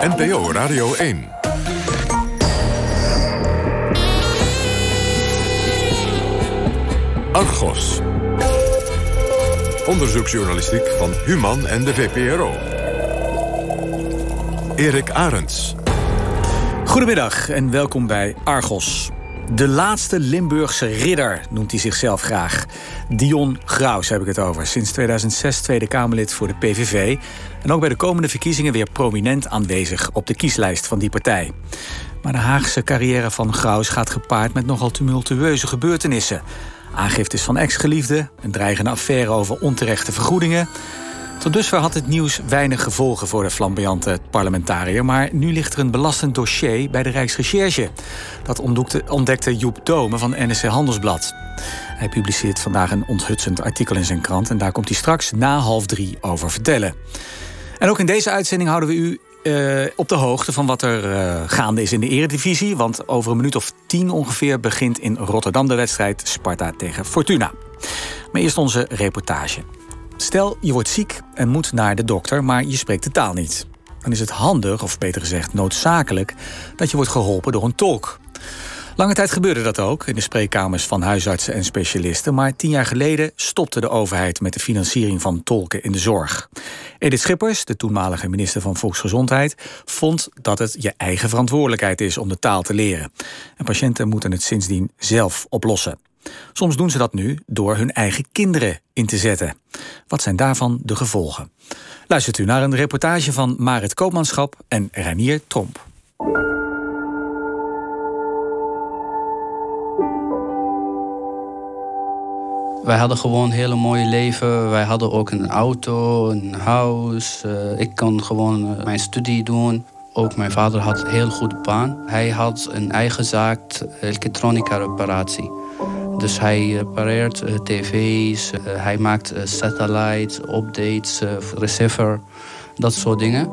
NPO Radio 1. Argos. Onderzoeksjournalistiek van Human en de VPRO. Erik Arends. Goedemiddag en welkom bij Argos. De laatste Limburgse ridder noemt hij zichzelf graag. Dion Graus heb ik het over. Sinds 2006 Tweede Kamerlid voor de PVV. En ook bij de komende verkiezingen weer prominent aanwezig op de kieslijst van die partij. Maar de Haagse carrière van Graus gaat gepaard met nogal tumultueuze gebeurtenissen. Aangiftes van ex-geliefden, een dreigende affaire over onterechte vergoedingen. Tot dusver had het nieuws weinig gevolgen voor de flamboyante parlementariër. Maar nu ligt er een belastend dossier bij de Rijksrecherche. Dat ontdekte Joep Dome van NSC Handelsblad. Hij publiceert vandaag een onthutsend artikel in zijn krant. En daar komt hij straks na half drie over vertellen. En ook in deze uitzending houden we u uh, op de hoogte van wat er uh, gaande is in de eredivisie. Want over een minuut of tien ongeveer begint in Rotterdam de wedstrijd Sparta tegen Fortuna. Maar eerst onze reportage. Stel, je wordt ziek en moet naar de dokter, maar je spreekt de taal niet. Dan is het handig, of beter gezegd noodzakelijk, dat je wordt geholpen door een tolk. Lange tijd gebeurde dat ook in de spreekkamers van huisartsen en specialisten. Maar tien jaar geleden stopte de overheid met de financiering van tolken in de zorg. Edith Schippers, de toenmalige minister van Volksgezondheid, vond dat het je eigen verantwoordelijkheid is om de taal te leren. En patiënten moeten het sindsdien zelf oplossen. Soms doen ze dat nu door hun eigen kinderen in te zetten. Wat zijn daarvan de gevolgen? Luistert u naar een reportage van Marit Koopmanschap en Reinier Tromp. Wij hadden gewoon een hele mooie leven. Wij hadden ook een auto, een huis. Uh, ik kon gewoon uh, mijn studie doen. Ook mijn vader had een heel goede baan. Hij had een eigen zaak, elektronica reparatie. Dus hij repareert uh, tv's, hij maakt satellites, updates, receiver, dat soort dingen.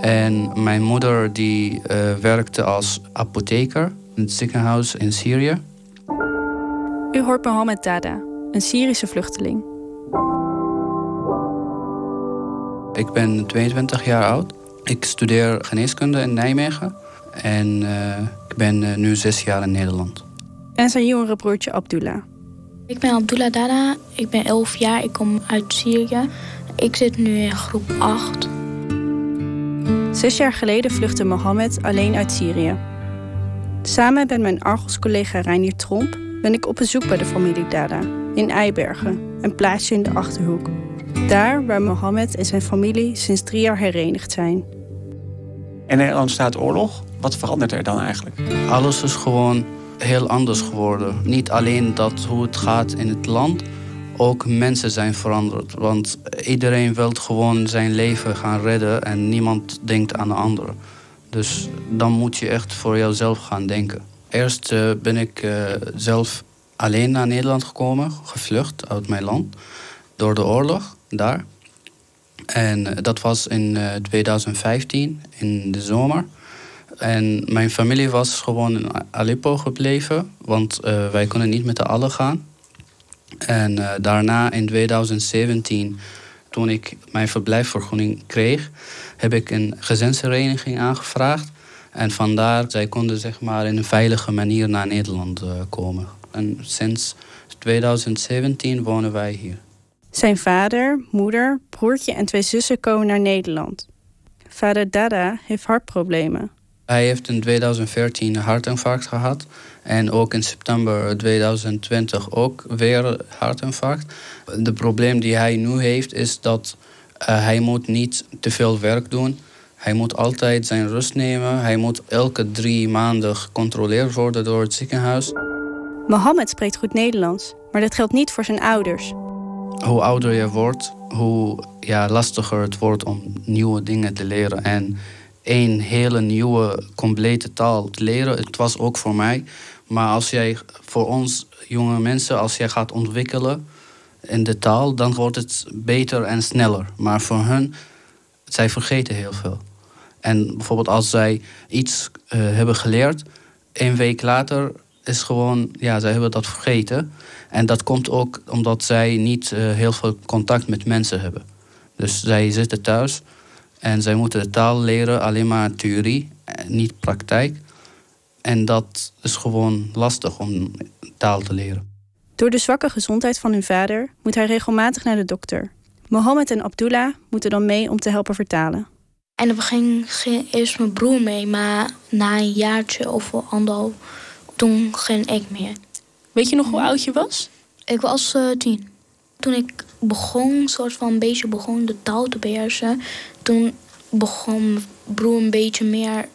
En mijn moeder die werkte als apotheker in het ziekenhuis in Syrië. U hoort Mohammed Dada, een Syrische vluchteling. Ik ben 22 jaar oud. Ik studeer geneeskunde in Nijmegen. En uh, ik ben nu zes jaar in Nederland. En zijn jongere broertje Abdullah. Ik ben Abdullah Dada. Ik ben 11 jaar. Ik kom uit Syrië. Ik zit nu in groep 8. Zes jaar geleden vluchtte Mohammed alleen uit Syrië. Samen met mijn Argos-collega Reinier Tromp ben ik op bezoek bij de familie Dada in Eibergen, een plaatsje in de Achterhoek. Daar waar Mohammed en zijn familie sinds drie jaar herenigd zijn. In Nederland staat oorlog. Wat verandert er dan eigenlijk? Alles is gewoon heel anders geworden. Niet alleen dat hoe het gaat in het land, ook mensen zijn veranderd. Want iedereen wil gewoon zijn leven gaan redden en niemand denkt aan de ander. Dus dan moet je echt voor jezelf gaan denken. Eerst uh, ben ik uh, zelf alleen naar Nederland gekomen, gevlucht uit mijn land door de oorlog daar. En uh, dat was in 2015, in de zomer. En mijn familie was gewoon in Aleppo gebleven, want wij konden niet met de allen gaan. En daarna in 2017, toen ik mijn verblijfsvergunning kreeg, heb ik een gezinshereniging aangevraagd. En vandaar, zij konden zeg maar in een veilige manier naar Nederland uh, komen. En sinds 2017 wonen wij hier. Zijn vader, moeder, broertje en twee zussen komen naar Nederland. Vader Dada heeft hartproblemen. Hij heeft in 2014 een hartinfarct gehad. En ook in september 2020 ook weer een hartinfarct. De probleem die hij nu heeft is dat uh, hij moet niet te veel werk doen hij moet altijd zijn rust nemen. Hij moet elke drie maanden gecontroleerd worden door het ziekenhuis. Mohammed spreekt goed Nederlands, maar dat geldt niet voor zijn ouders. Hoe ouder je wordt, hoe ja, lastiger het wordt om nieuwe dingen te leren. En één hele nieuwe, complete taal te leren, het was ook voor mij. Maar als jij voor ons jonge mensen, als jij gaat ontwikkelen in de taal, dan wordt het beter en sneller. Maar voor hun, zij vergeten heel veel. En bijvoorbeeld als zij iets uh, hebben geleerd, een week later is gewoon, ja, zij hebben dat vergeten. En dat komt ook omdat zij niet uh, heel veel contact met mensen hebben. Dus zij zitten thuis En zij moeten de taal leren, alleen maar theorie, niet praktijk. En dat is gewoon lastig om taal te leren. Door de zwakke gezondheid van hun vader moet hij regelmatig naar de dokter. Mohammed en Abdullah moeten dan mee om te helpen vertalen. En het begin ging eerst mijn broer mee, maar na een jaartje of anderhalf, toen ging ik mee. Weet je nog hoe oud je was? Ik was uh, tien. Toen ik begon, soort van een beetje begon de taal te beheersen, toen begon mijn broer een beetje meer,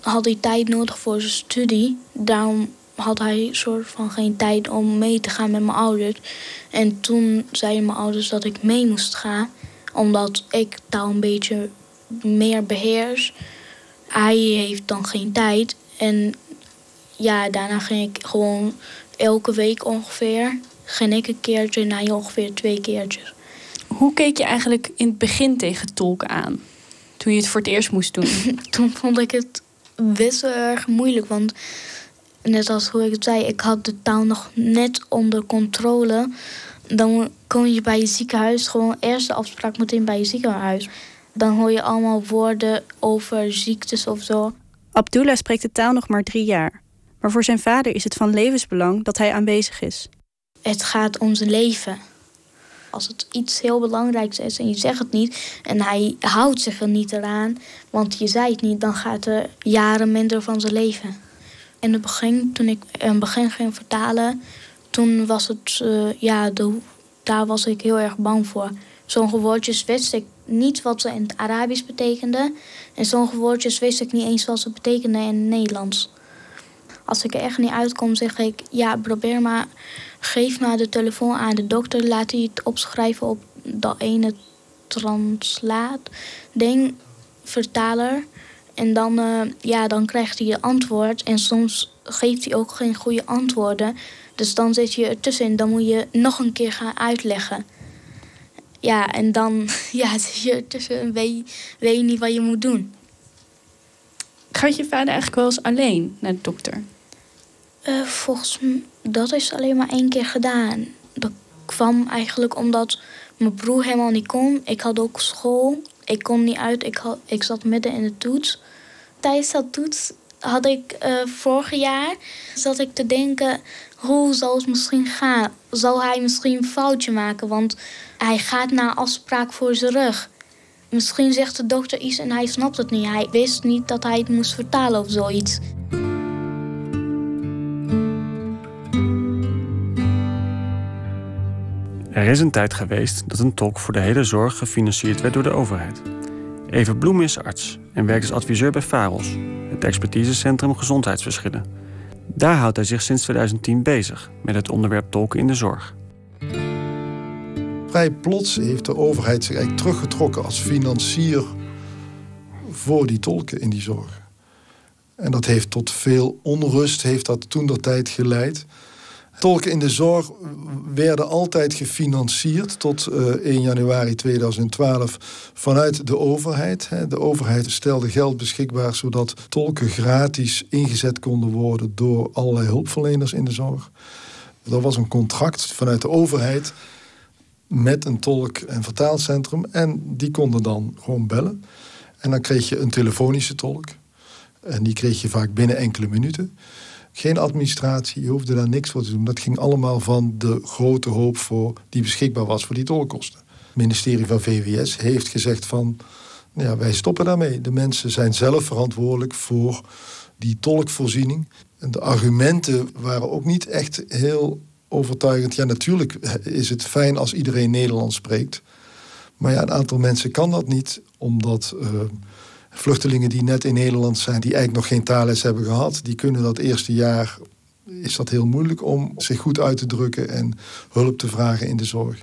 had hij tijd nodig voor zijn studie. Daarom had hij soort van geen tijd om mee te gaan met mijn ouders. En toen zeiden mijn ouders dat ik mee moest gaan, omdat ik taal een beetje meer beheers. Hij heeft dan geen tijd. En ja, daarna ging ik gewoon elke week ongeveer. Ging ik een keertje en hij ongeveer twee keertjes. Hoe keek je eigenlijk in het begin tegen tolken aan? Toen je het voor het eerst moest doen? toen vond ik het best wel erg moeilijk. Want net als hoe ik het zei, ik had de taal nog net onder controle. Dan kom je bij je ziekenhuis gewoon eerste afspraak meteen bij je ziekenhuis. Dan hoor je allemaal woorden over ziektes of zo. Abdullah spreekt de taal nog maar drie jaar. Maar voor zijn vader is het van levensbelang dat hij aanwezig is. Het gaat om zijn leven. Als het iets heel belangrijks is en je zegt het niet en hij houdt zich er niet eraan, want je zei het niet, dan gaat er jaren minder van zijn leven. In het begin, toen ik in het begin ging vertalen, toen was het, uh, ja, daar was ik heel erg bang voor. Sommige woordjes wist ik niet wat ze in het Arabisch betekenden. En sommige woordjes wist ik niet eens wat ze betekenden in het Nederlands. Als ik er echt niet uitkom, zeg ik: Ja, probeer maar. Geef maar de telefoon aan de dokter. Laat hij het opschrijven op dat ene translaat-ding, vertaler. En dan, uh, ja, dan krijgt hij je antwoord. En soms geeft hij ook geen goede antwoorden. Dus dan zit je ertussen. Dan moet je nog een keer gaan uitleggen. Ja, en dan ja, zit je ertussen en weet, weet je niet wat je moet doen. Gaat je vader eigenlijk wel eens alleen naar de dokter? Uh, volgens mij, dat is alleen maar één keer gedaan. Dat kwam eigenlijk omdat mijn broer helemaal niet kon. Ik had ook school. Ik kon niet uit. Ik, had, ik zat midden in de toets. Tijdens dat toets had ik uh, vorig jaar zat ik te denken hoe zal het misschien gaan? Zal hij misschien een foutje maken? Want hij gaat naar afspraak voor zijn rug. Misschien zegt de dokter iets en hij snapt het niet. Hij wist niet dat hij het moest vertalen of zoiets. Er is een tijd geweest dat een tolk voor de hele zorg gefinancierd werd door de overheid. Even Bloem is arts en werkt als adviseur bij FAROS, het expertisecentrum gezondheidsverschillen. Daar houdt hij zich sinds 2010 bezig met het onderwerp tolken in de zorg. Vrij plots heeft de overheid zich eigenlijk teruggetrokken als financier voor die tolken in die zorg. En dat heeft tot veel onrust, heeft dat toen de tijd geleid. Tolken in de zorg werden altijd gefinancierd tot 1 eh, januari 2012 vanuit de overheid. De overheid stelde geld beschikbaar zodat tolken gratis ingezet konden worden door allerlei hulpverleners in de zorg. Dat was een contract vanuit de overheid met een tolk- en vertaalcentrum. En die konden dan gewoon bellen. En dan kreeg je een telefonische tolk. En die kreeg je vaak binnen enkele minuten. Geen administratie, je hoefde daar niks voor te doen. Dat ging allemaal van de grote hoop voor die beschikbaar was voor die tolkkosten. Het ministerie van VWS heeft gezegd van... Ja, wij stoppen daarmee. De mensen zijn zelf verantwoordelijk voor die tolkvoorziening. En de argumenten waren ook niet echt heel overtuigend. Ja, natuurlijk is het fijn als iedereen Nederlands spreekt. Maar ja, een aantal mensen kan dat niet, omdat... Uh, Vluchtelingen die net in Nederland zijn, die eigenlijk nog geen taalles hebben gehad, die kunnen dat eerste jaar, is dat heel moeilijk om zich goed uit te drukken en hulp te vragen in de zorg.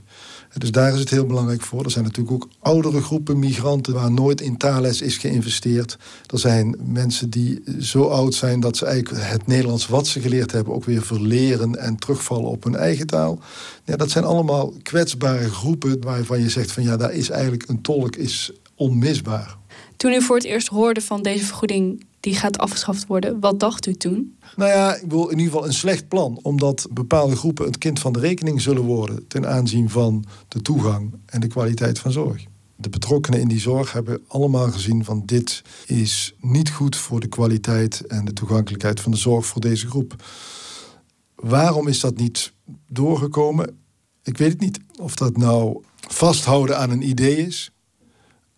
Dus daar is het heel belangrijk voor. Er zijn natuurlijk ook oudere groepen migranten waar nooit in taalles is geïnvesteerd. Er zijn mensen die zo oud zijn dat ze eigenlijk het Nederlands wat ze geleerd hebben ook weer verleren en terugvallen op hun eigen taal. Ja, dat zijn allemaal kwetsbare groepen waarvan je zegt van ja, daar is eigenlijk een tolk is onmisbaar. Toen u voor het eerst hoorde van deze vergoeding die gaat afgeschaft worden, wat dacht u toen? Nou ja, ik wil in ieder geval een slecht plan, omdat bepaalde groepen het kind van de rekening zullen worden ten aanzien van de toegang en de kwaliteit van zorg. De betrokkenen in die zorg hebben allemaal gezien van dit is niet goed voor de kwaliteit en de toegankelijkheid van de zorg voor deze groep. Waarom is dat niet doorgekomen? Ik weet het niet. Of dat nou vasthouden aan een idee is,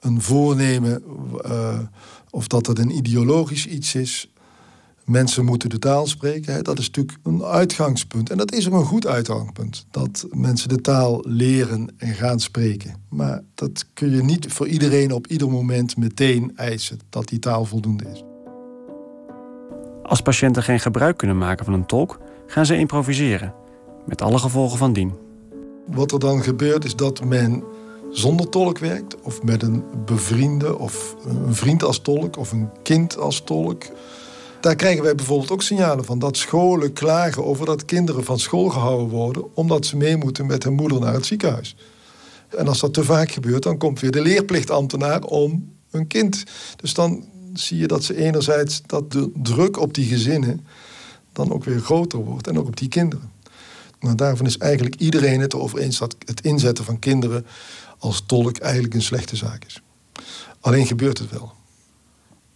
een voornemen, uh, of dat het een ideologisch iets is. Mensen moeten de taal spreken. Hè? Dat is natuurlijk een uitgangspunt. En dat is ook een goed uitgangspunt. Dat mensen de taal leren en gaan spreken. Maar dat kun je niet voor iedereen op ieder moment meteen eisen dat die taal voldoende is. Als patiënten geen gebruik kunnen maken van een tolk, gaan ze improviseren. Met alle gevolgen van dien. Wat er dan gebeurt is dat men zonder tolk werkt, of met een bevriende of een vriend als tolk of een kind als tolk. Daar krijgen wij bijvoorbeeld ook signalen van dat scholen klagen over dat kinderen van school gehouden worden omdat ze mee moeten met hun moeder naar het ziekenhuis. En als dat te vaak gebeurt, dan komt weer de leerplichtambtenaar om een kind. Dus dan zie je dat ze enerzijds dat de druk op die gezinnen dan ook weer groter wordt en ook op die kinderen. Maar daarvan is eigenlijk iedereen het erover eens dat het inzetten van kinderen als tolk eigenlijk een slechte zaak is. Alleen gebeurt het wel.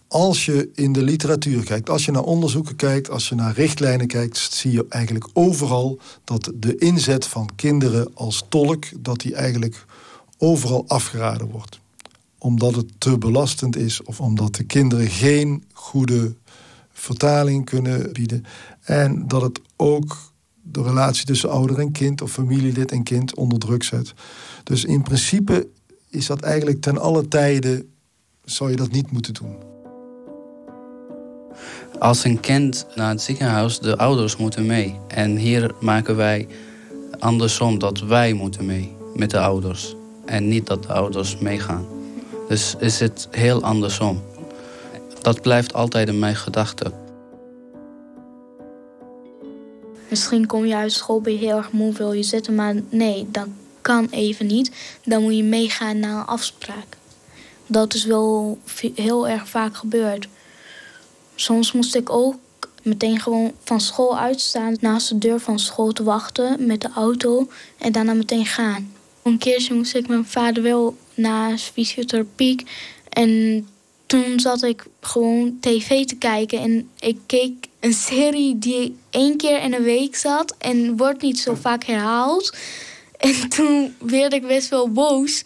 Als je in de literatuur kijkt, als je naar onderzoeken kijkt, als je naar richtlijnen kijkt, zie je eigenlijk overal dat de inzet van kinderen als tolk, dat die eigenlijk overal afgeraden wordt. Omdat het te belastend is of omdat de kinderen geen goede vertaling kunnen bieden. En dat het ook de relatie tussen ouder en kind of familielid en kind onder druk zet. Dus in principe is dat eigenlijk ten alle tijde zou je dat niet moeten doen. Als een kind naar het ziekenhuis, de ouders moeten mee. En hier maken wij andersom dat wij moeten mee met de ouders. En niet dat de ouders meegaan. Dus is het heel andersom. Dat blijft altijd in mijn gedachten. Misschien kom je uit school, ben je heel erg moe, wil je zitten. Maar nee, dat kan even niet. Dan moet je meegaan naar een afspraak. Dat is wel heel erg vaak gebeurd. Soms moest ik ook meteen gewoon van school uitstaan... naast de deur van school te wachten met de auto en daarna meteen gaan. Een keertje moest ik mijn vader wel naar fysiotherapie... en toen zat ik gewoon tv te kijken en ik keek een serie die één keer in een week zat en wordt niet zo vaak herhaald. En toen werd ik best wel boos,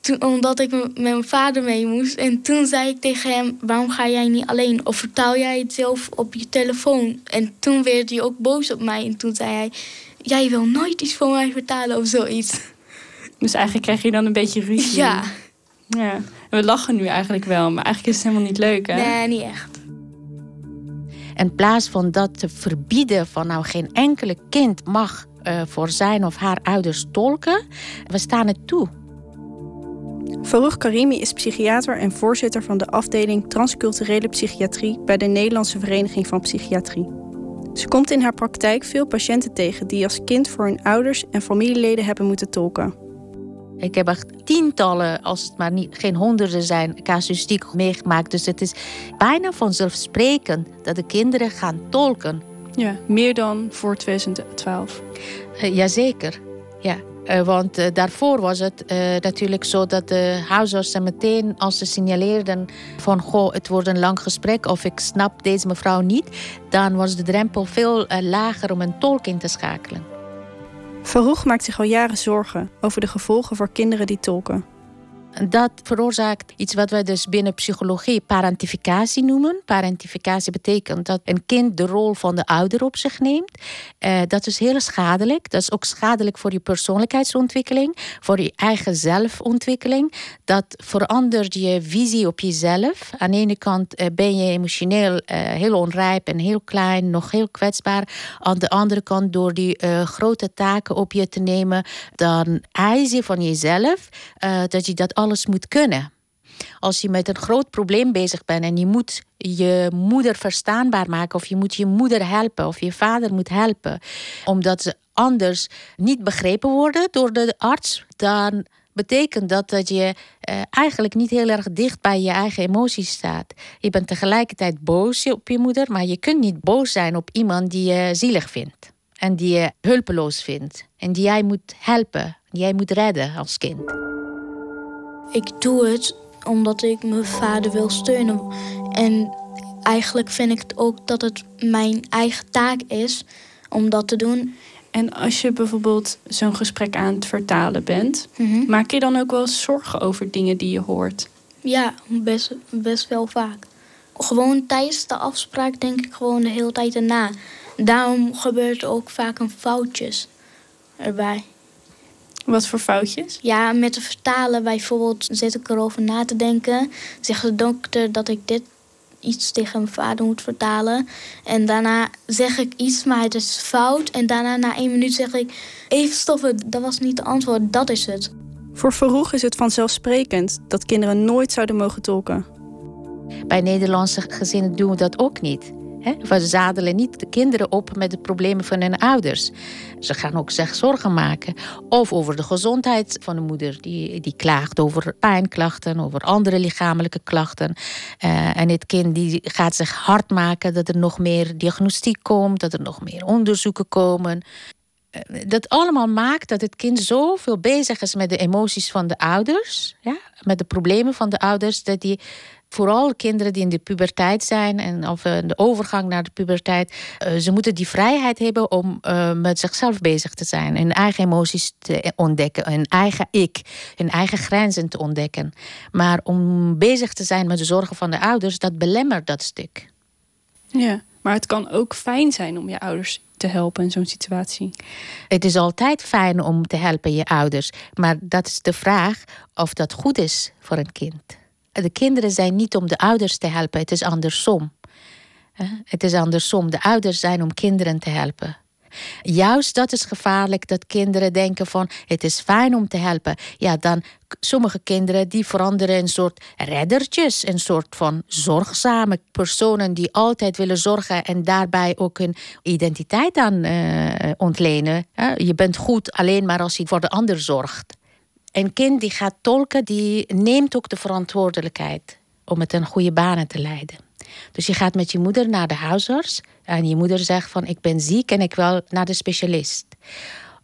toen, omdat ik met mijn vader mee moest. En toen zei ik tegen hem, waarom ga jij niet alleen? Of vertaal jij het zelf op je telefoon? En toen werd hij ook boos op mij en toen zei hij, jij wil nooit iets voor mij vertalen of zoiets. Dus eigenlijk krijg je dan een beetje ruzie. Ja. Ja. we lachen nu eigenlijk wel, maar eigenlijk is het helemaal niet leuk, hè? Nee, niet echt. In plaats van dat te verbieden van nou geen enkele kind mag uh, voor zijn of haar ouders tolken, we staan het toe. Farouk Karimi is psychiater en voorzitter van de afdeling transculturele psychiatrie bij de Nederlandse Vereniging van Psychiatrie. Ze komt in haar praktijk veel patiënten tegen die als kind voor hun ouders en familieleden hebben moeten tolken. Ik heb echt tientallen, als het maar niet, geen honderden zijn, casuïstiek meegemaakt. Dus het is bijna vanzelfsprekend dat de kinderen gaan tolken. Ja, meer dan voor 2012. Uh, jazeker, ja. Uh, want uh, daarvoor was het natuurlijk zo dat de huisartsen meteen als ze signaleerden van goh, het wordt een lang gesprek of ik snap deze mevrouw niet, dan was de drempel veel lager om een tolk in te schakelen. Farouk maakt zich al jaren zorgen over de gevolgen voor kinderen die tolken. Dat veroorzaakt iets wat wij dus binnen psychologie parentificatie noemen. Parentificatie betekent dat een kind de rol van de ouder op zich neemt. Uh, dat is heel schadelijk. Dat is ook schadelijk voor je persoonlijkheidsontwikkeling, voor je eigen zelfontwikkeling. Dat verandert je visie op jezelf. Aan de ene kant uh, ben je emotioneel uh, heel onrijp en heel klein, nog heel kwetsbaar. Aan de andere kant, door die grote taken op je te nemen, dan eis je van jezelf dat je dat alles moet kunnen. Als je met een groot probleem bezig bent en je moet je moeder verstaanbaar maken, of je moet je moeder helpen, of je vader moet helpen, omdat ze anders niet begrepen worden door de arts, dan betekent dat dat je eh, eigenlijk niet heel erg dicht bij je eigen emoties staat. Je bent tegelijkertijd boos op je moeder, maar je kunt niet boos zijn op iemand die je zielig vindt en die je hulpeloos vindt en die jij moet helpen, die jij moet redden als kind. Ik doe het omdat ik mijn vader wil steunen. En eigenlijk vind ik het ook dat het mijn eigen taak is om dat te doen. En als je bijvoorbeeld zo'n gesprek aan het vertalen bent, maak je dan ook wel zorgen over dingen die je hoort? Ja, best, best wel vaak. Gewoon tijdens de afspraak denk ik gewoon de hele tijd erna. Daarom gebeurt er ook vaak een foutjes erbij. Wat voor foutjes? Ja, met de vertalen bijvoorbeeld zit ik erover na te denken. Zegt de dokter dat ik dit iets tegen mijn vader moet vertalen. En daarna zeg ik iets, maar het is fout. En daarna na één minuut zeg ik... Even stoppen, dat was niet de antwoord, dat is het. Voor Verroeg is het vanzelfsprekend dat kinderen nooit zouden mogen tolken. Bij Nederlandse gezinnen doen we dat ook niet. We zadelen niet de kinderen op met de problemen van hun ouders. Ze gaan ook zich zorgen maken. Of over de gezondheid van de moeder. Die, die klaagt over pijnklachten, over andere lichamelijke klachten. Uh, en het kind die gaat zich hard maken dat er nog meer diagnostiek komt, dat er nog meer onderzoeken komen. Uh, dat allemaal maakt dat het kind zoveel bezig is met de emoties van de ouders, ja, met de problemen van de ouders, dat hij vooral kinderen die in de puberteit zijn en of eh, de overgang naar de puberteit, uh, ze moeten die vrijheid hebben om uh, met zichzelf bezig te zijn, hun eigen emoties te ontdekken, hun eigen ik, hun eigen grenzen te ontdekken. Maar om bezig te zijn met de zorgen van de ouders, dat belemmert dat stuk. Ja, maar het kan ook fijn zijn om je ouders te helpen in zo'n situatie. Het is altijd fijn om te helpen je ouders, maar dat is de vraag of dat goed is voor een kind de kinderen zijn niet om de ouders te helpen, het is andersom. Het is andersom. De ouders zijn om kinderen te helpen. Juist dat is gevaarlijk dat kinderen denken van het is fijn om te helpen. Ja, dan sommige kinderen die veranderen een soort reddertjes, een soort van zorgzame personen die altijd willen zorgen en daarbij ook hun identiteit aan uh, ontlenen. Je bent goed alleen maar als je voor de ander zorgt een kind die gaat tolken, die neemt ook de verantwoordelijkheid om het een goede banen te leiden. Dus je gaat met je moeder naar de huisarts en je moeder zegt van ik ben ziek en ik wil naar de specialist.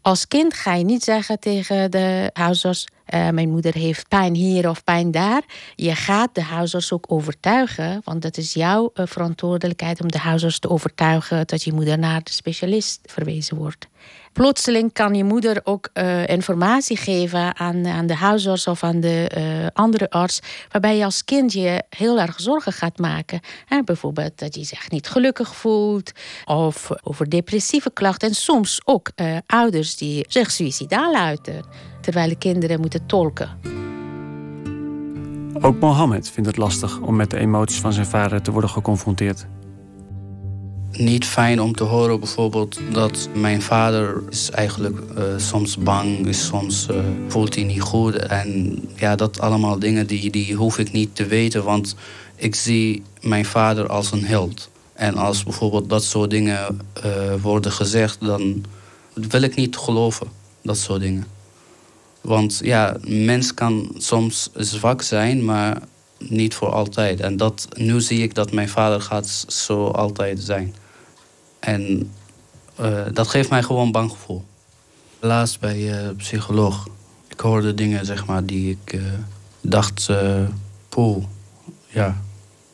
Als kind ga je niet zeggen tegen de huisarts: uh, Mijn moeder heeft pijn hier of pijn daar. Je gaat de huisarts ook overtuigen, want dat is jouw uh, verantwoordelijkheid om de huisarts te overtuigen dat je moeder naar de specialist verwezen wordt plotseling kan je moeder ook uh, informatie geven aan, aan de huisarts of aan de uh, andere arts, waarbij je als kind je heel erg zorgen gaat maken. Hè, bijvoorbeeld dat je zich niet gelukkig voelt, of over depressieve klachten. En soms ook uh, ouders die zich suicidaal uiten, terwijl de kinderen moeten tolken. Ook Mohammed vindt het lastig om met de emoties van zijn vader te worden geconfronteerd niet fijn om te horen bijvoorbeeld dat mijn vader is eigenlijk uh, soms bang is, soms uh, voelt hij niet goed. En ja, dat allemaal dingen die, die hoef ik niet te weten, want ik zie mijn vader als een held. En als bijvoorbeeld dat soort dingen uh, worden gezegd, dan wil ik niet geloven, dat soort dingen. Want ja, een mens kan soms zwak zijn, maar niet voor altijd. En dat, nu zie ik dat mijn vader gaat zo altijd zijn. En uh, dat geeft mij gewoon bang gevoel. Laatst bij uh, psycholoog. Ik hoorde dingen zeg maar, die ik uh, dacht, poeh, ja,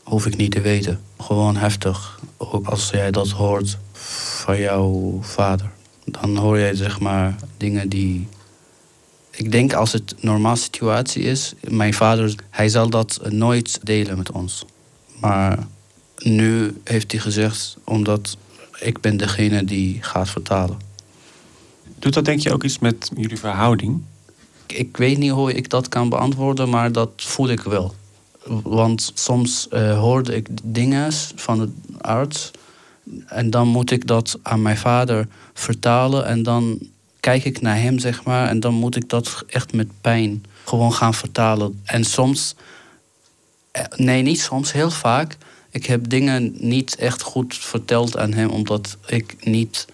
hoef ik niet te weten. Gewoon heftig. Ook als jij dat hoort van jouw vader. Dan hoor jij zeg maar dingen die ik denk als het een normaal situatie is, mijn vader, hij zal dat nooit delen met ons. Maar nu heeft hij gezegd, omdat ik ben degene die gaat vertalen. Doet dat denk je ook iets met jullie verhouding? Ik weet niet hoe ik dat kan beantwoorden, maar dat voel ik wel. Want soms uh, hoorde ik dingen van de arts. En dan moet ik dat aan mijn vader vertalen. En dan kijk ik naar hem, zeg maar. En dan moet ik dat echt met pijn gewoon gaan vertalen. En soms, eh, nee, niet soms, heel vaak ik heb dingen niet echt goed verteld aan hem, omdat ik niet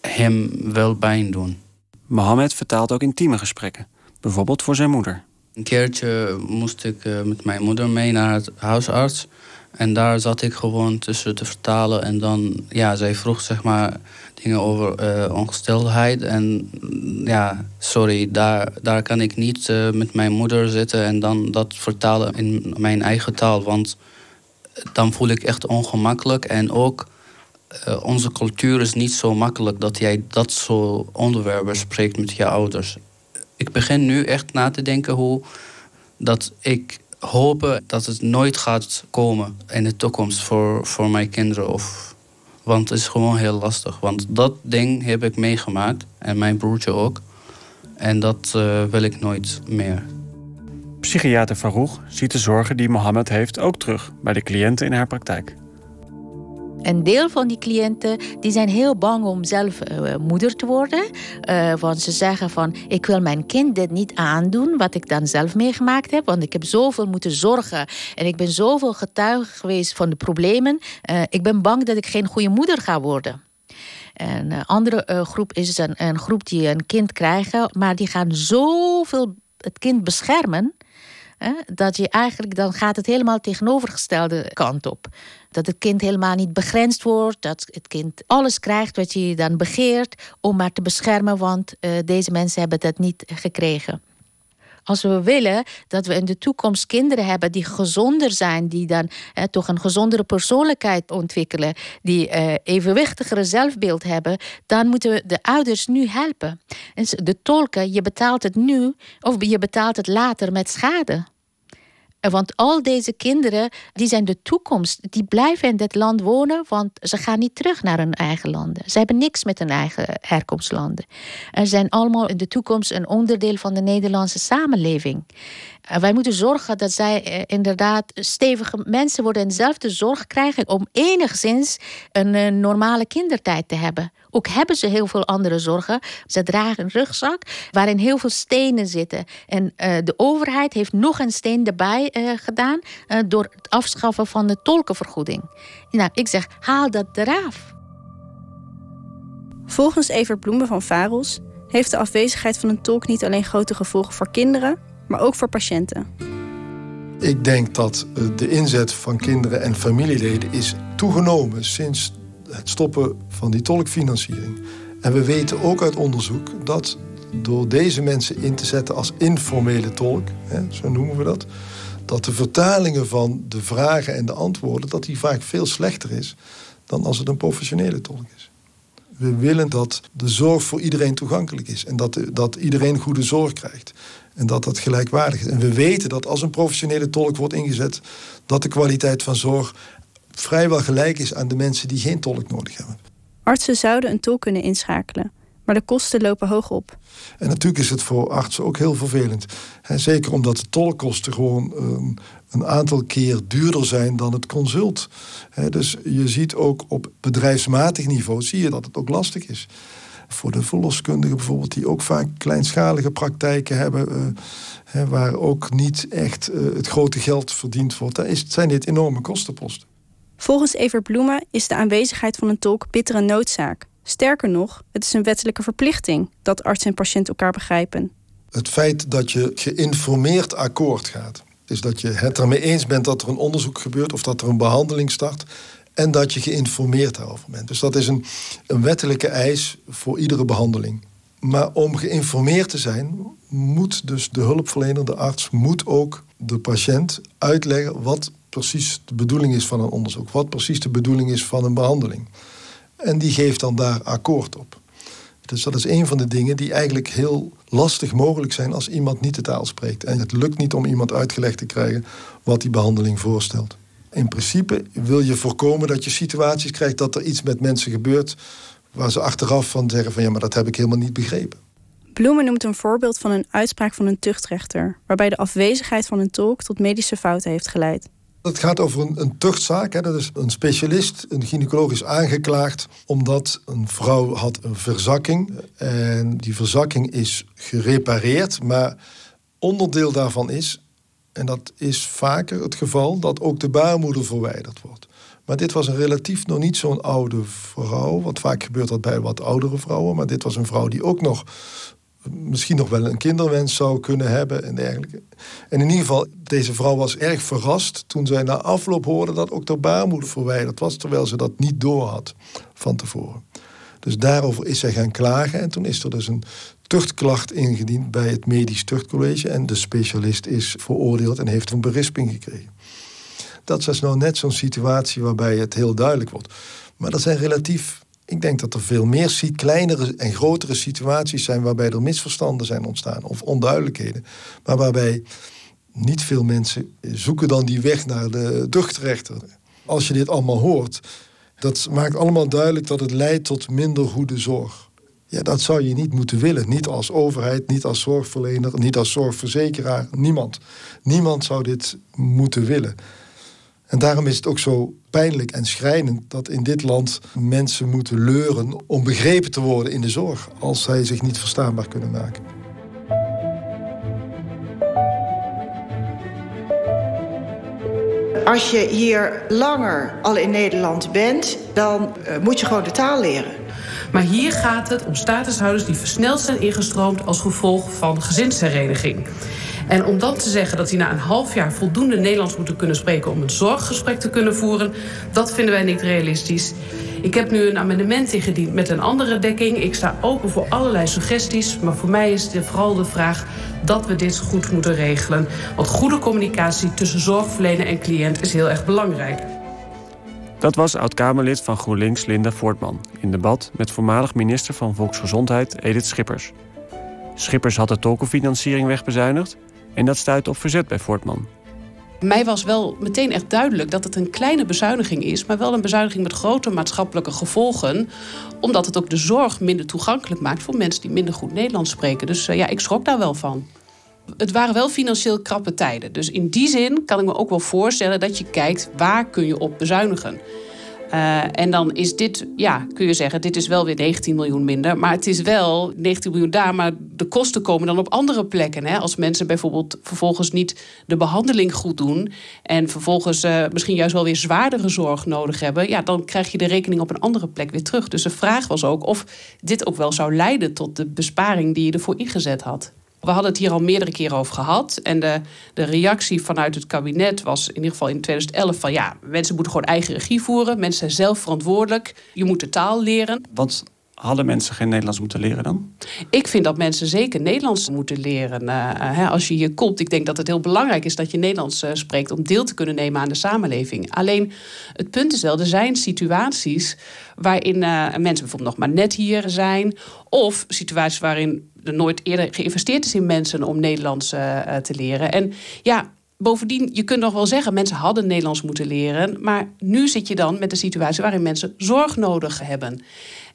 hem wil pijn doen. Mohammed vertaalt ook intieme gesprekken, bijvoorbeeld voor zijn moeder. Een keertje moest ik uh, met mijn moeder mee naar het huisarts. En daar zat ik gewoon tussen te vertalen. En dan, ja, zij vroeg zeg maar dingen over uh, ongesteldheid. En ja, sorry, daar, daar kan ik niet uh, met mijn moeder zitten en dan dat vertalen in mijn eigen taal. Want dan voel ik echt ongemakkelijk. En ook uh, onze cultuur is niet zo makkelijk dat jij dat soort onderwerpen spreekt met je ouders. Ik begin nu echt na te denken hoe dat ik hoop dat het nooit gaat komen in de toekomst voor, voor mijn kinderen. Of, want het is gewoon heel lastig. Want dat ding heb ik meegemaakt en mijn broertje ook. En dat uh, wil ik nooit meer. Psychiater Farouk ziet de zorgen die Mohammed heeft ook terug bij de cliënten in haar praktijk. Een deel van die cliënten die zijn heel bang om zelf uh, moeder te worden. Uh, want ze zeggen van ik wil mijn kind dit niet aandoen wat ik dan zelf meegemaakt heb. Want ik heb zoveel moeten zorgen en ik ben zoveel getuige geweest van de problemen. Uh, ik ben bang dat ik geen goede moeder ga worden. Een andere groep is een, een groep die een kind krijgen, maar die gaan zoveel het kind beschermen dat je eigenlijk, dan gaat het helemaal tegenovergestelde kant op. Dat het kind helemaal niet begrensd wordt, dat het kind alles krijgt wat je dan begeert om maar te beschermen, want uh, deze mensen hebben dat niet gekregen. Als we willen dat we in de toekomst kinderen hebben die gezonder zijn, die dan toch een gezondere persoonlijkheid ontwikkelen, die uh, evenwichtigere zelfbeeld hebben, dan moeten we de ouders nu helpen. En de tolken, je betaalt het nu of je betaalt het later met schade. Want al deze kinderen, die zijn de toekomst. Die blijven in dit land wonen, want ze gaan niet terug naar hun eigen landen. Ze hebben niks met hun eigen herkomstlanden. Ze zijn allemaal in de toekomst een onderdeel van de Nederlandse samenleving. Wij moeten zorgen dat zij eh, inderdaad stevige mensen worden en dezelfde zorg krijgen om enigszins een eh, normale kindertijd te hebben. Ook hebben ze heel veel andere zorgen. Ze dragen een rugzak waarin heel veel stenen zitten. En de overheid heeft nog een steen erbij gedaan door het afschaffen van de tolkenvergoeding. Nou, ik zeg, haal dat eraf. Volgens Evert Bloemen van Varels heeft de afwezigheid van een tolk niet alleen grote gevolgen voor kinderen, maar ook voor patiënten. Ik denk dat de inzet van kinderen en familieleden is toegenomen sinds het stoppen van die tolkfinanciering. En we weten ook uit onderzoek dat door deze mensen in te zetten als informele tolk, hè, zo noemen we dat, dat de vertalingen van de vragen en de antwoorden, dat die vaak veel slechter is dan als het een professionele tolk is. We willen dat de zorg voor iedereen toegankelijk is en dat, dat iedereen goede zorg krijgt. En dat dat gelijkwaardig is. En we weten dat als een professionele tolk wordt ingezet, dat de kwaliteit van zorg vrijwel gelijk is aan de mensen die geen tolk nodig hebben. Artsen zouden een tolk kunnen inschakelen, maar de kosten lopen hoog op. En natuurlijk is het voor artsen ook heel vervelend. zeker omdat de tolkkosten gewoon um, een aantal keer duurder zijn dan het consult. dus je ziet ook op bedrijfsmatig niveau zie je dat het ook lastig is. Voor de verloskundigen bijvoorbeeld, die ook vaak kleinschalige praktijken hebben, uh, waar ook niet echt uh, het grote geld verdiend wordt, daar is, zijn dit enorme kostenposten. Volgens Evert Bloemen is de aanwezigheid van een tolk bittere noodzaak. Sterker nog, het is een wettelijke verplichting dat arts en patiënt elkaar begrijpen. Het feit dat je geïnformeerd akkoord gaat, is dat je het ermee eens bent dat er een onderzoek gebeurt of dat er een behandeling start en dat je geïnformeerd daarover bent. Dus dat is een, een wettelijke eis voor iedere behandeling. Maar om geïnformeerd te zijn, moet dus de hulpverlener, de arts, moet ook de patiënt uitleggen wat precies de bedoeling is van een onderzoek, wat precies de bedoeling is van een behandeling. En die geeft dan daar akkoord op. Dus dat is een van de dingen die eigenlijk heel lastig mogelijk zijn als iemand niet de taal spreekt. En het lukt niet om iemand uitgelegd te krijgen wat die behandeling voorstelt. In principe wil je voorkomen dat je situaties krijgt dat er iets met mensen gebeurt waar ze achteraf van zeggen van ja, maar dat heb ik helemaal niet begrepen. Bloemen noemt een voorbeeld van een uitspraak van een tuchtrechter, waarbij de afwezigheid van een tolk tot medische fouten heeft geleid. Het gaat over een, een tuchtzaak. Hè. Dat is een specialist, een gynaecoloog, is aangeklaagd omdat een vrouw had een verzakking. En die verzakking is gerepareerd, maar onderdeel daarvan is, en dat is vaker het geval, dat ook de baarmoeder verwijderd wordt. Maar dit was een relatief nog niet zo'n oude vrouw, want vaak gebeurt dat bij wat oudere vrouwen. Maar dit was een vrouw die ook nog misschien nog wel een kinderwens zou kunnen hebben en dergelijke. En in ieder geval, deze vrouw was erg verrast toen zij na afloop hoorde dat ook de baarmoeder verwijderd was, terwijl ze dat niet doorhad van tevoren. Dus daarover is zij gaan klagen en toen is er dus een tuchtklacht ingediend bij het Medisch Tuchtcollege en de specialist is veroordeeld en heeft een berisping gekregen. Dat was nou net zo'n situatie waarbij het heel duidelijk wordt. Maar dat zijn relatief ik denk dat er veel meer kleinere en grotere situaties zijn waarbij er misverstanden zijn ontstaan of onduidelijkheden. Maar waarbij niet veel mensen zoeken dan die weg naar de tuchtrechter. Als je dit allemaal hoort, dat maakt allemaal duidelijk dat het leidt tot minder goede zorg. Ja, dat zou je niet moeten willen. Niet als overheid, niet als zorgverlener, niet als zorgverzekeraar. Niemand. Niemand zou dit moeten willen. En daarom is het ook zo pijnlijk en schrijnend dat in dit land mensen moeten leuren om begrepen te worden in de zorg als zij zich niet verstaanbaar kunnen maken. Als je hier langer al in Nederland bent, dan uh, moet je gewoon de taal leren. Maar hier gaat het om statushouders die versneld zijn ingestroomd als gevolg van gezinshereniging. En om dan te zeggen dat die na een half jaar voldoende Nederlands moeten kunnen spreken om een zorggesprek te kunnen voeren, dat vinden wij niet realistisch. Ik heb nu een amendement ingediend met een andere dekking. Ik sta open voor allerlei suggesties. Maar voor mij is het vooral de vraag dat we dit goed moeten regelen. Want goede communicatie tussen zorgverlener en cliënt is heel erg belangrijk. Dat was oud-Kamerlid van GroenLinks Linda Voortman... in debat met voormalig minister van Volksgezondheid Edith Schippers. Schippers had de tolkenfinanciering wegbezuinigd... En dat stuitte op verzet bij Voortman. Mij was wel meteen echt duidelijk dat het een kleine bezuiniging is, maar wel een bezuiniging met grote maatschappelijke gevolgen, omdat het ook de zorg minder toegankelijk maakt voor mensen die minder goed Nederlands spreken. Dus uh, ja, ik schrok daar wel van. Het waren wel financieel krappe tijden. Dus in die zin kan ik me ook wel voorstellen dat je kijkt waar kun je op bezuinigen. Uh, en dan is dit, ja, kun je zeggen, dit is wel weer 19 miljoen minder. Maar het is wel 19 miljoen daar, maar de kosten komen dan op andere plekken. Hè? Als mensen bijvoorbeeld vervolgens niet de behandeling goed doen... en vervolgens uh, misschien juist wel weer zwaardere zorg nodig hebben... ja, dan krijg je de rekening op een andere plek weer terug. Dus de vraag was ook of dit ook wel zou leiden tot de besparing die je ervoor ingezet had. We hadden het hier al meerdere keren over gehad. En de, de reactie vanuit het kabinet was in ieder geval in 2011 van ja, mensen moeten gewoon eigen regie voeren. Mensen zijn zelf verantwoordelijk. Je moet de taal leren. Want hadden mensen geen Nederlands moeten leren dan? Ik vind dat mensen zeker Nederlands moeten leren. Uh, als je hier komt, ik denk dat het heel belangrijk is dat je Nederlands uh, spreekt om deel te kunnen nemen aan de samenleving. Alleen het punt is wel, er zijn situaties waarin uh, mensen bijvoorbeeld nog maar net hier zijn, of situaties waarin er nooit eerder geïnvesteerd is in mensen om Nederlands te leren. En ja, Bovendien, je kunt nog wel zeggen, mensen hadden Nederlands moeten leren. Maar nu zit je dan met een situatie waarin mensen zorg nodig hebben.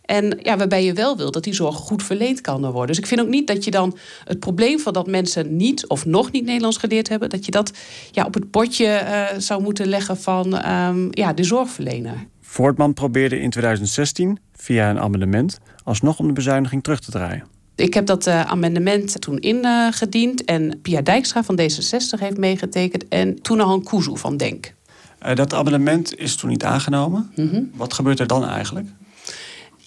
En ja, waarbij je wel wil dat die zorg goed verleend kan worden. Dus ik vind ook niet dat je dan het probleem van dat mensen niet of nog niet Nederlands geleerd hebben, dat je dat ja, op het bordje uh, zou moeten leggen van um, ja, de zorgverlener. Voortman probeerde in 2016 via een amendement alsnog om de bezuiniging terug te draaien. Ik heb dat uh, amendement toen ingediend en Pia Dijkstra van D66 heeft meegetekend en Toenahan Kuzu van DENK. Uh, dat amendement is toen niet aangenomen. Mm -hmm. Wat gebeurt er dan eigenlijk?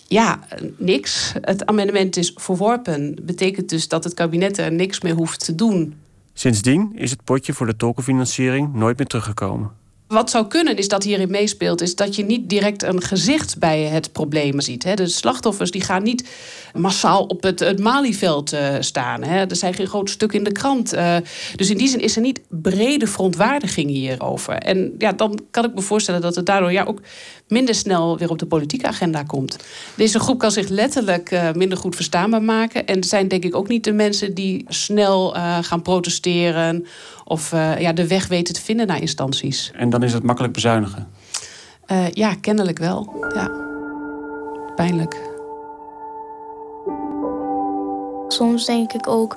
Ja, niks. Het amendement is verworpen. Betekent dus dat het kabinet er niks meer hoeft te doen. Sindsdien is het potje voor de tolkenfinanciering nooit meer teruggekomen. Wat zou kunnen is dat hierin meespeelt, is dat je niet direct een gezicht bij het probleem ziet. De slachtoffers die gaan niet massaal op het, het Malieveld uh, staan. Er zijn geen groot stuk in de krant. Uh, dus in die zin is er niet brede verontwaardiging hierover. En ja, dan kan ik me voorstellen dat het daardoor ja, ook minder snel weer op de politieke agenda komt. Deze groep kan zich letterlijk uh, minder goed verstaanbaar maken. En zijn denk ik ook niet de mensen die snel gaan protesteren of ja, de weg weten te vinden naar instanties. En is het makkelijk bezuinigen? Uh, ja, kennelijk wel. Ja. Pijnlijk. Soms denk ik ook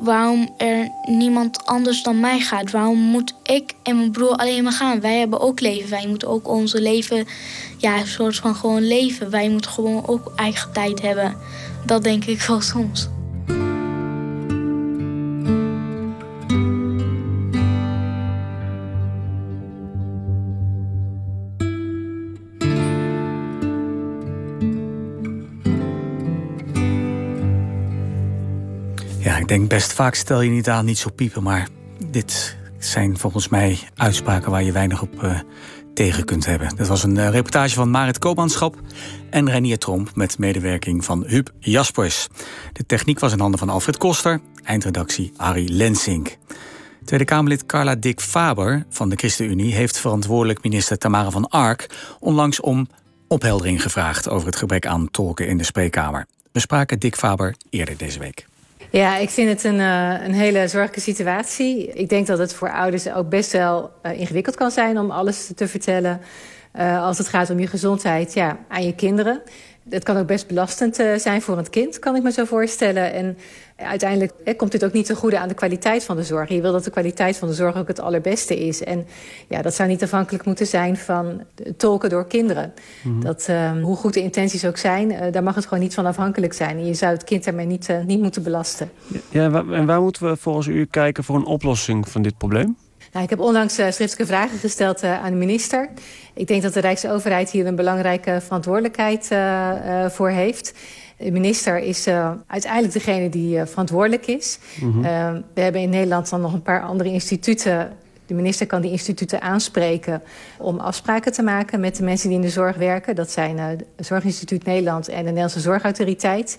waarom er niemand anders dan mij gaat. Waarom moet ik en mijn broer alleen maar gaan? Wij hebben ook leven. Wij moeten ook onze leven, ja, een soort van gewoon leven. Wij moeten gewoon ook eigen tijd hebben. Dat denk ik wel soms. Denk best vaak stel je niet aan, niet zo piepen. Maar dit zijn volgens mij uitspraken waar je weinig op uh, tegen kunt hebben. Dat was een uh, reportage van Marit Koopmanschap en Renier Tromp... met medewerking van Huub Jaspers. De techniek was in handen van Alfred Koster. Eindredactie Harry Lensink. Tweede Kamerlid Carla Dick Faber van de ChristenUnie... heeft verantwoordelijk minister Tamara van Ark... onlangs om opheldering gevraagd over het gebrek aan tolken in de spreekkamer. We spraken Dick Faber eerder deze week. Ja, ik vind het een, uh, een hele zorgelijke situatie. Ik denk dat het voor ouders ook best wel uh, ingewikkeld kan zijn om alles te vertellen. Uh, als het gaat om je gezondheid ja, aan je kinderen. Het kan ook best belastend zijn voor een kind, kan ik me zo voorstellen. En uiteindelijk komt dit ook niet ten goede aan de kwaliteit van de zorg. Je wil dat de kwaliteit van de zorg ook het allerbeste is. En ja, dat zou niet afhankelijk moeten zijn van tolken door kinderen. Mm -hmm. dat, uh, hoe goed de intenties ook zijn, uh, daar mag het gewoon niet van afhankelijk zijn. En je zou het kind daarmee niet, uh, niet moeten belasten. Ja, en waar moeten we volgens u kijken voor een oplossing van dit probleem? Nou, ik heb onlangs uh, schriftelijke vragen gesteld uh, aan de minister. Ik denk dat de Rijksoverheid hier een belangrijke verantwoordelijkheid uh, voor heeft. De minister is uh, uiteindelijk degene die uh, verantwoordelijk is. Mm -hmm. uh, we hebben in Nederland dan nog een paar andere instituten. De minister kan die instituten aanspreken om afspraken te maken met de mensen die in de zorg werken. Dat zijn het Zorginstituut Nederland en de Nederlandse Zorgautoriteit.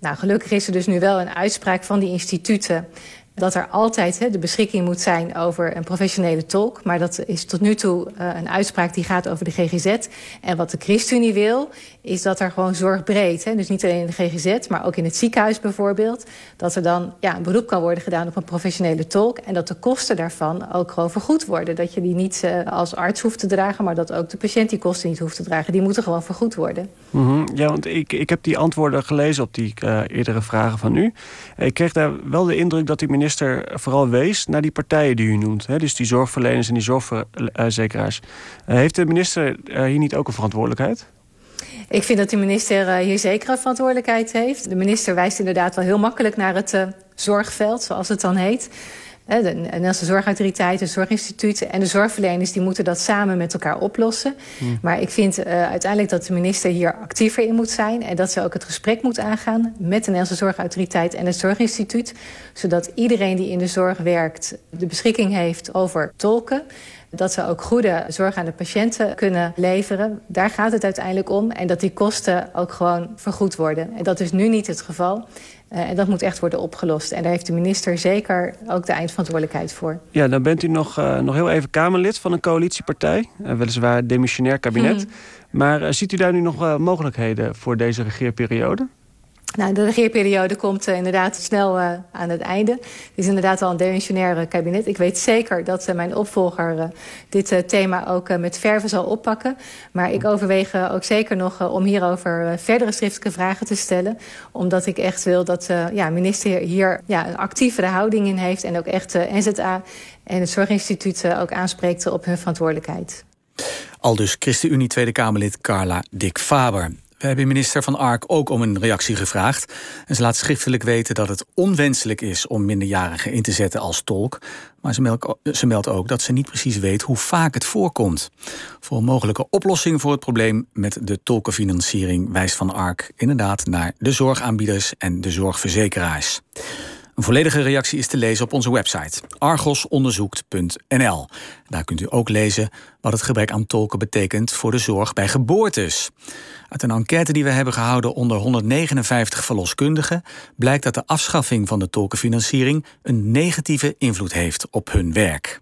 Nou, gelukkig is er dus nu wel een uitspraak van die instituten dat er altijd hè, de beschikking moet zijn over een professionele tolk. Maar dat is tot nu toe uh, een uitspraak die gaat over de GGZ. En wat de ChristenUnie wil, is dat er gewoon zorgbreed... Dus niet alleen in de GGZ, maar ook in het ziekenhuis bijvoorbeeld... dat er dan ja, een beroep kan worden gedaan op een professionele tolk... en dat de kosten daarvan ook gewoon vergoed worden. Dat je die niet uh, als arts hoeft te dragen... maar dat ook de patiënt die kosten niet hoeft te dragen. Die moeten gewoon vergoed worden. -hmm. Ja, want ik, ik heb die antwoorden gelezen op die uh, eerdere vragen van u. Ik kreeg daar wel de indruk dat die minister vooral wees naar die partijen die u noemt. Hè? Dus die zorgverleners en die zorgverzekeraars. Uh, heeft de minister hier niet ook een verantwoordelijkheid? Ik vind dat de minister uh, hier zeker een verantwoordelijkheid heeft. De minister wijst inderdaad wel heel makkelijk naar het zorgveld, zoals het dan heet. De Nederlandse Zorgautoriteit, het Zorginstituut en de zorgverleners... die moeten dat samen met elkaar oplossen. Hmm. Maar ik vind uh, uiteindelijk dat de minister hier actiever in moet zijn... en dat ze ook het gesprek moet aangaan met de Nederlandse Zorgautoriteit en het Zorginstituut... zodat iedereen die in de zorg werkt de beschikking heeft over tolken... Dat ze ook goede zorg aan de patiënten kunnen leveren. Daar gaat het uiteindelijk om. En dat die kosten ook gewoon vergoed worden. En dat is nu niet het geval. Uh, en dat moet echt worden opgelost. En daar heeft de minister zeker ook de eindverantwoordelijkheid voor. Ja, dan bent u nog, uh, nog heel even Kamerlid van een coalitiepartij. Uh, weliswaar demissionair kabinet. Mm. Maar ziet u daar nu nog mogelijkheden voor deze regeerperiode? Nou, de regeerperiode komt uh, inderdaad snel uh, aan het einde. Het is inderdaad al een demissionair kabinet. Ik weet zeker dat uh, mijn opvolger dit thema ook met verve zal oppakken. Maar ik overweeg ook zeker nog om hierover verdere schriftelijke vragen te stellen. Omdat ik echt wil dat de ja, minister hier ja, een actievere houding in heeft. En ook echt NZA en het Zorginstituut ook aanspreekt op hun verantwoordelijkheid. Al dus ChristenUnie Tweede Kamerlid Carla Dick Faber. We hebben minister Van Ark ook om een reactie gevraagd. En ze laat schriftelijk weten dat het onwenselijk is om minderjarigen in te zetten als tolk. Maar ze meldt, ook dat ze niet precies weet hoe vaak het voorkomt. Voor een mogelijke oplossing voor het probleem met de tolkenfinanciering wijst Van Ark inderdaad naar de zorgaanbieders en de zorgverzekeraars. Een volledige reactie is te lezen op onze website argosonderzoekt.nl. Daar kunt u ook lezen wat het gebrek aan tolken betekent voor de zorg bij geboortes. Uit een enquête die we hebben gehouden onder 159 verloskundigen blijkt dat de afschaffing van de tolkenfinanciering een negatieve invloed heeft op hun werk.